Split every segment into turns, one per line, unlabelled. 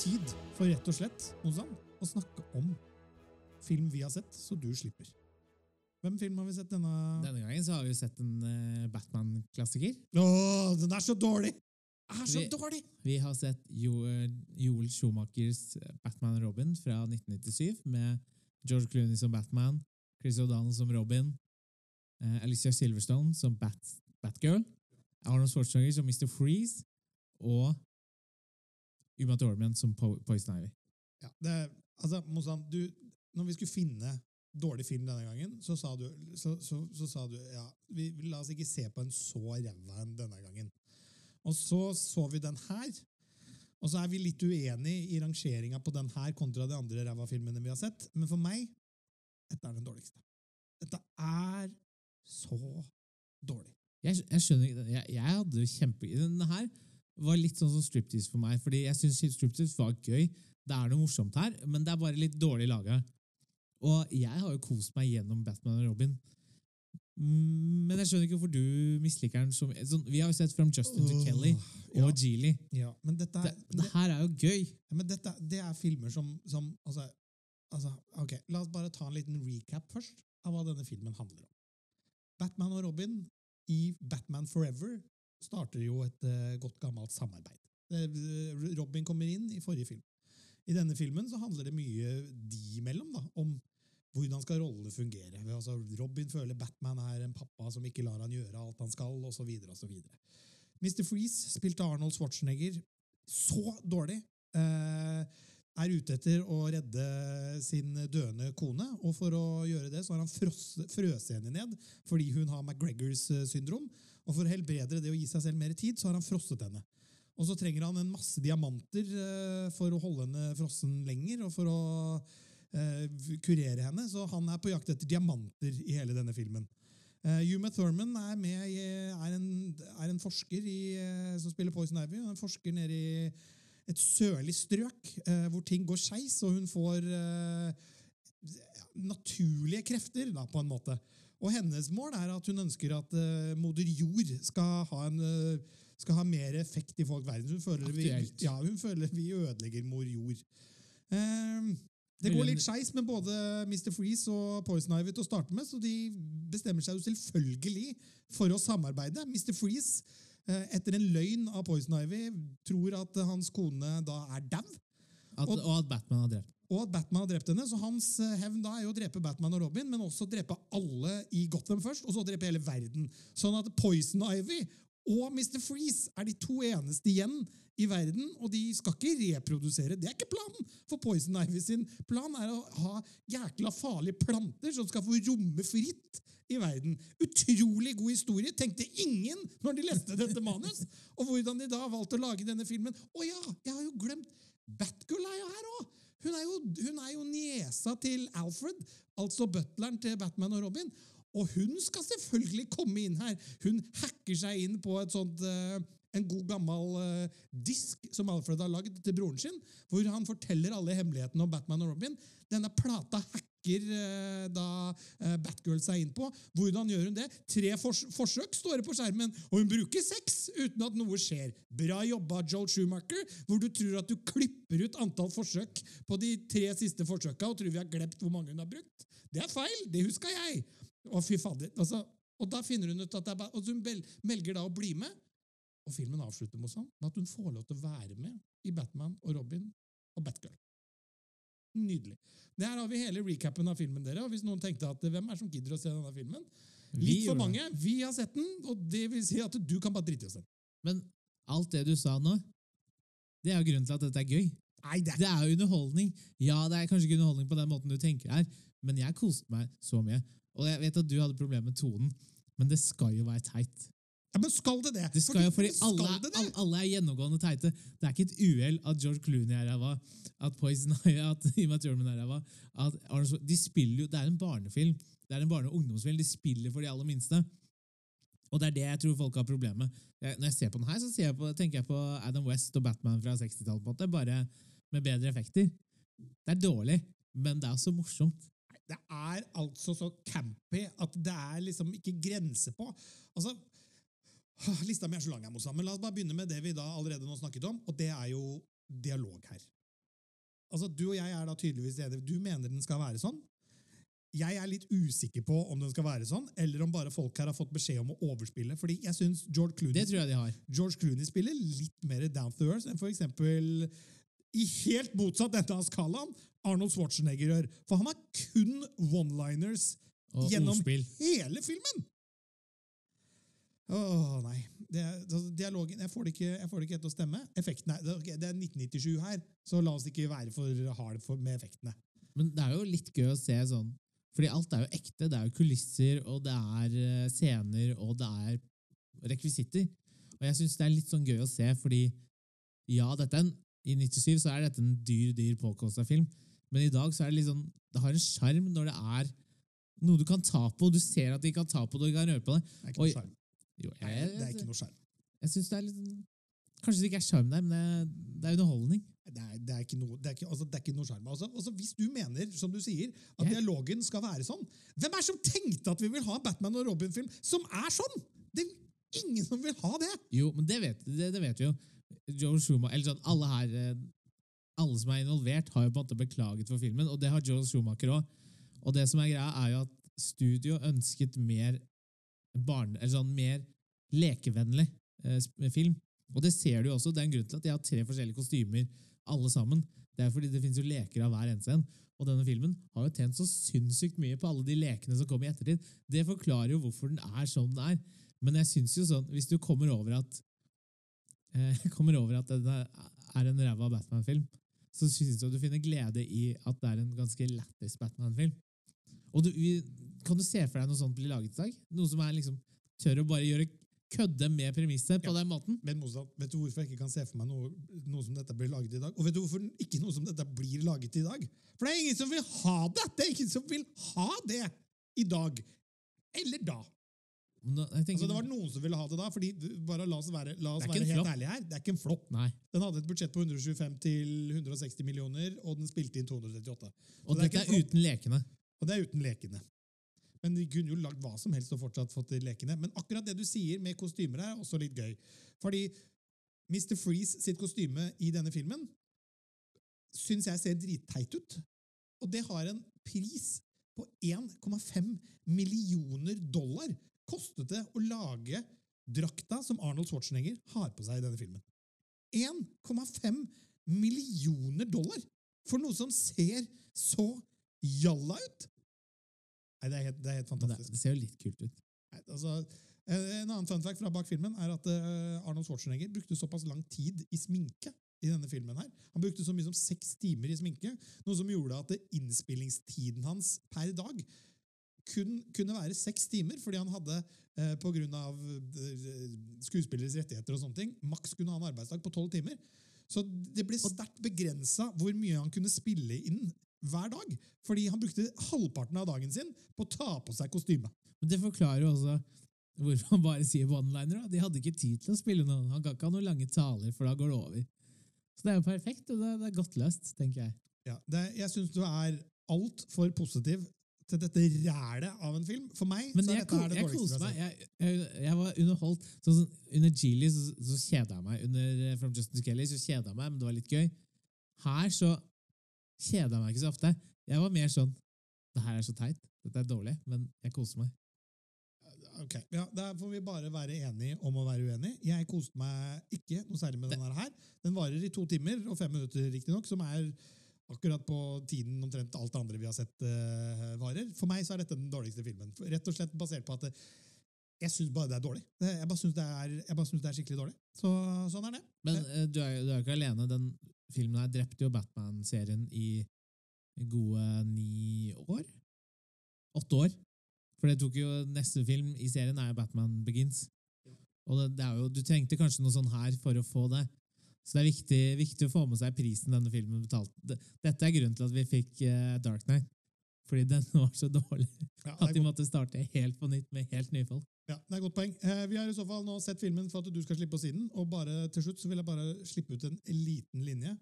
tid for rett og slett Ozan, å snakke om film vi har sett, så du slipper. Hvem film har vi sett denne
Denne gangen så har vi sett en uh, Batman-klassiker.
Åh, den er så dårlig! Den er så
Vi-
dårlig!
Vi har sett jo, eh, Joel Schumachers Batman og Robin fra 1997 med George Clooney som Batman, Chris O'Donnell som Robin, uh, Alicia Silverstone som Bat Batgirl, Arnold Schwarzenegger som Mr. Freeze og Uma Thurman som po Poison Ivy.
Ja, det, altså, Mozan, du, når vi skulle finne dårlig film denne gangen, så sa du, så, så, så sa du ja, vi, la oss ikke se på en så ræva en denne gangen. Og så så vi den her, og så er vi litt uenig i rangeringa på den her kontra de andre ræva filmene vi har sett, men for meg, dette er den dårligste. Dette er så dårlig.
Jeg, jeg skjønner ikke. Jeg, jeg hadde kjempe... Denne her var litt sånn som striptease for meg, fordi jeg syns striptease var gøy. Det er noe morsomt her, men det er bare litt dårlig laga. Og jeg har jo kost meg gjennom Batman og Robin. Men jeg skjønner ikke hvorfor du misliker den. Som, sånn, vi har jo sett From Justin to
Kelly
Kelly
ja.
og Geely.
Ja, men dette
Det,
er,
det her er jo gøy.
Ja, men dette, det er filmer som, som altså, altså, ok, La oss bare ta en liten recap først av hva denne filmen handler om. Batman og Robin i Batman Forever starter jo et eh, godt gammelt samarbeid. Eh, Robin kommer inn i forrige film. I denne filmen så handler det mye de imellom da, om hvordan skal rollene fungere. Altså, Robin føler Batman er en pappa som ikke lar han gjøre alt han skal, osv. Mr. Freeze spilte Arnold Schwarzenegger så dårlig. Eh, er ute etter å redde sin døende kone, og for å gjøre det så har han frøst henne ned fordi hun har McGregors eh, syndrom. Og for å helbrede det og gi seg selv mer tid, så har han frosset henne. Og så trenger han en masse diamanter eh, for å holde henne frossen lenger, og for å eh, kurere henne. Så han er på jakt etter diamanter i hele denne filmen. Uh, Uma Thurman er, med, er, en, er en forsker i, som spiller Poison Ivy. En forsker nede i et sørlig strøk eh, hvor ting går skeis, og hun får eh, naturlige krefter, da, på en måte. Og hennes mål er at hun ønsker at eh, moder jord skal ha, en, skal ha mer effekt i folk verden. Hun føler, vi, ja, hun føler vi ødelegger mor jord. Eh, det går litt skeis med både Mr. Freeze og Poison Ivy til å starte med, så de bestemmer seg jo selvfølgelig for å samarbeide. Mr. Freeze, etter en løgn av Poison Ivy, tror at hans kone da er dau, Og-
og at Batman har drept.
og at Batman har drept henne. Så hans eh, hevn da er jo å drepe Batman og Robin, men også drepe alle i Gotham først, og så drepe hele verden. Sånn at Poison Ivy og Mr. Freeze er de to eneste igjen i verden, og de skal ikke reprodusere. Det er ikke planen for Poison Ivy sin plan er å ha jækla farlige planter som skal få romme fritt i verden. Utrolig god historie, tenkte ingen når de leste dette manus. Og hvordan de da har valgt å lage denne filmen. Å ja, jeg har jo glemt Batgirl er jo her òg! Hun hun er jo niesa til Alfred, altså butleren til Batman og Robin. Og hun skal selvfølgelig komme inn her. Hun hacker seg inn på et sånt eh, en god gammel uh, disk som Alfred har lagd til broren sin, hvor han forteller alle hemmelighetene om Batman og Robin. Denne plata hacker uh, da uh, Batgirl seg inn på. Hvordan gjør hun det? Tre fors forsøk står det på skjermen, og hun bruker seks uten at noe skjer. Bra jobba, Joel Schumacher, hvor du tror at du klipper ut antall forsøk på de tre siste forsøka og tror vi har glemt hvor mange hun har brukt. Det er feil! Det huska jeg! Å, fy fader. Altså, og da finner hun ut at det er og hun melger da å bli med. Og filmen avslutter med, sånn, med at hun får lov til å være med i Batman og Robin og Batgirl. Nydelig. Der har vi hele recapen av filmen, dere. Og hvis noen tenkte at hvem er som gidder å se denne filmen? Litt for mange. Vi har sett den, og det vil si at du kan bare drite i å se den.
Men alt det du sa nå, det er jo grunnen til at dette er gøy.
Nei, det er
Det er jo underholdning. Ja, det er kanskje ikke underholdning på den måten du tenker her, men jeg koste meg så mye. Og jeg vet at du hadde problemer med tonen, men det skal jo være teit.
Ja, Men skal det det?
Det skal jo, fordi
skal
alle,
det det?
alle, er gjennomgående teite. Det er ikke et uhell at George Clooney er ræva, at Poison Eye, at Ima Thurman er ræva. De spiller jo, Det er en barnefilm. Det er en barne- og ungdomsfilm. De spiller for de aller minste. Og det er det jeg tror folk har problemer med. Når jeg ser på den her, så ser jeg på, tenker jeg på Adam West og Batman fra 60-tallet, på en måte, bare med bedre effekter. Det er dårlig, men det er også morsomt.
Det er altså så campy at det er liksom ikke grenser på. Altså, Lista mi er så lang, her, Mozart, men la oss bare begynne med det vi da allerede nå snakket om, og det er jo dialog her. altså, Du og jeg er da tydeligvis enige. Du mener den skal være sånn. Jeg er litt usikker på om den skal være sånn, eller om bare folk her har fått beskjed om å overspille. Fordi jeg synes George Clooney,
Det tror jeg de har.
George Clooney spiller litt mer down to earth enn for eksempel i helt motsatt ende av skalaen Arnold Schwarzenegger gjør. For han har kun one-liners gjennom
ordspill.
hele filmen! Åh, nei. Det, dialogen Jeg får det ikke, jeg får det ikke til å stemme. Effekten er, det er- ok, det er 1997 her, så la oss ikke være for hard for, med effektene.
Men det er jo litt gøy å se sånn Fordi alt er jo ekte. Det er jo kulisser, og det er eh, scener, og det er rekvisitter. Og jeg syns det er litt sånn gøy å se, fordi ja, dette er en, i 97 så er dette en dyr, dyr påkosta film, men i dag så er det litt sånn Det har en sjarm når det er noe du kan ta på, og du ser at de kan ta på det og kan røre på det.
Det er
Jo,
Nei,
jeg,
det er ikke noe skjerm.
jeg syns det er litt sånn Kanskje det ikke er sjarm der, men det det er underholdning.
Det er, det er ikke noe, det er ikke, altså, det er ikke noe skjerm. Altså, altså, hvis du mener, som du sier, at
Jeg-
dialogen skal være sånn Hvem er det som tenkte at vi vil ha en Batman og Robin-film som er sånn?! Det er ingen som vil ha det!
Jo, men det vet, det, det vet vi jo. Joe Schumacher, eller sånn, alle her eh, Alle som er involvert, har jo på en måte beklaget for filmen, og det har Joel Schumacher òg. Og det som er greia, er jo at studio ønsket mer barne... Eller sånn mer lekevennlig eh, film. Og det ser du jo også. Det er en grunn til at de har tre forskjellige kostymer, alle sammen. Det er fordi det finnes jo leker av hver eneste en. Og denne filmen har jo tjent så sinnssykt mye på alle de lekene som kom i ettertid. Det forklarer jo hvorfor den er som den er. Men jeg syns jo sånn, hvis du kommer over at eh, kommer over at det er en ræva Batman-film, så syns jeg du finner glede i at det er en ganske lættis Batman-film. Og du, vi- kan du se for deg noe sånt blir laget i dag? Noe som er liksom tør å bare gjøre kødde med premisset på
Ja.
den måten?
Men motsatt, vet du hvorfor jeg ikke kan se for meg noe, noe som dette blir laget i dag? Og vet du hvorfor ikke noe som dette blir laget i dag? For det er ingen som vil ha det! Det er ingen som vil ha det i dag. Eller da.
Nå,
Altså, det var noen som ville ha det da, fordi bare la oss være, la oss være helt
flopp.
ærlige her. Det er ikke en flopp. Den hadde et budsjett på 125 til 160 millioner, og den spilte inn 238.
Og
det er
er uten lekene.
Og det er uten lekene. Men de kunne jo lagd hva som helst og fortsatt fått til lekene. Men akkurat det du sier med kostymer, er også litt gøy. Fordi Mr. Freeze sitt kostyme i denne filmen syns jeg ser dritteit ut. Og det har en pris på 1,5 millioner dollar. Kostet det å lage drakta som Arnold Schwarzenegger har på seg i denne filmen. 1,5 millioner dollar for noe som ser så jalla ut! Nei, det er helt, det er helt
fantastisk. det, det ser jo litt kult ut.
Nei, altså, en en annen fun fact fra bak filmen er at eh, Arnold Schwarzenegger brukte såpass lang tid i sminke i denne filmen. her. Han brukte så mye som seks timer i sminke, noe som gjorde at innspillingstiden hans per dag kun kunne være seks timer, fordi han hadde, eh, av eh, skuespilleres rettigheter og sånne ting, maks kunne ha en arbeidsdag på tolv timer. Så det ble sterkt begrensa hvor mye han kunne spille inn hver dag. Fordi han brukte halvparten av dagen sin på å ta på seg kostyme.
Men det forklarer jo også hvorfor han bare sier one-liner. De hadde ikke tid til å spille noen. Han kan ikke ha noen lange taler, for da går det over. Så det er jo perfekt, og det, er godt løst, tenker jeg.
Ja, det, jeg syns du er altfor positiv til dette rælet av en film. For meg
Men
så er dette her det dårligste.
Jeg, jeg, jeg var underholdt. Sånn, under Geely så, så kjeda jeg meg. Under eh, From Justin Kelly så kjeda jeg meg, men det var litt gøy. Her så kjeda meg ikke så ofte. Jeg var mer sånn Det her er så teit. Dette er dårlig, men jeg koser meg.
Ok, ja, Da får vi bare være enige om å være uenige. Jeg koste meg ikke noe særlig med denne her. Den varer i to timer og fem minutter, riktignok, som er akkurat på tiden omtrent alt det andre vi har sett uh, varer. For meg så er dette den dårligste filmen. Rett og slett basert på at det, jeg syns bare det er dårlig. Jeg bare syns det, det er skikkelig dårlig. Så sånn er det.
Men uh, du er, du er ikke alene. Den filmen her drepte jo Batman-serien i gode ni år? Åtte år. For det tok jo neste film i serien er jo Batman Begins. Og det, det er jo, du trengte kanskje noe sånn her for å få det. Så det er viktig, viktig å få med seg prisen denne filmen betalte. Dette er grunnen til at vi fikk eh, Dark Knight. Fordi den var så dårlig
Ja,
at de måtte starte helt på nytt med helt nye folk.
ja, det er et godt poeng. Eh, vi har i så fall nå sett filmen for at du skal slippe på siden. Og bare til slutt så vil jeg bare slippe ut en liten linje.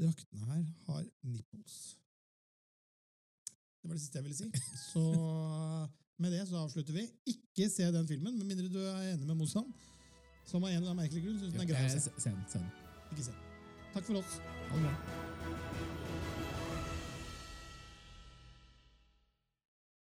Draktene her har nipples. Det var det siste jeg ville si. Så med det så avslutter vi. Ikke se den filmen, med mindre du er enig med Mozan, som av en eller annen merkelig grunn syns den er grei å
Eh,
se.
Send, send.
Ikke se den. Takk for oss.
Ha det bra.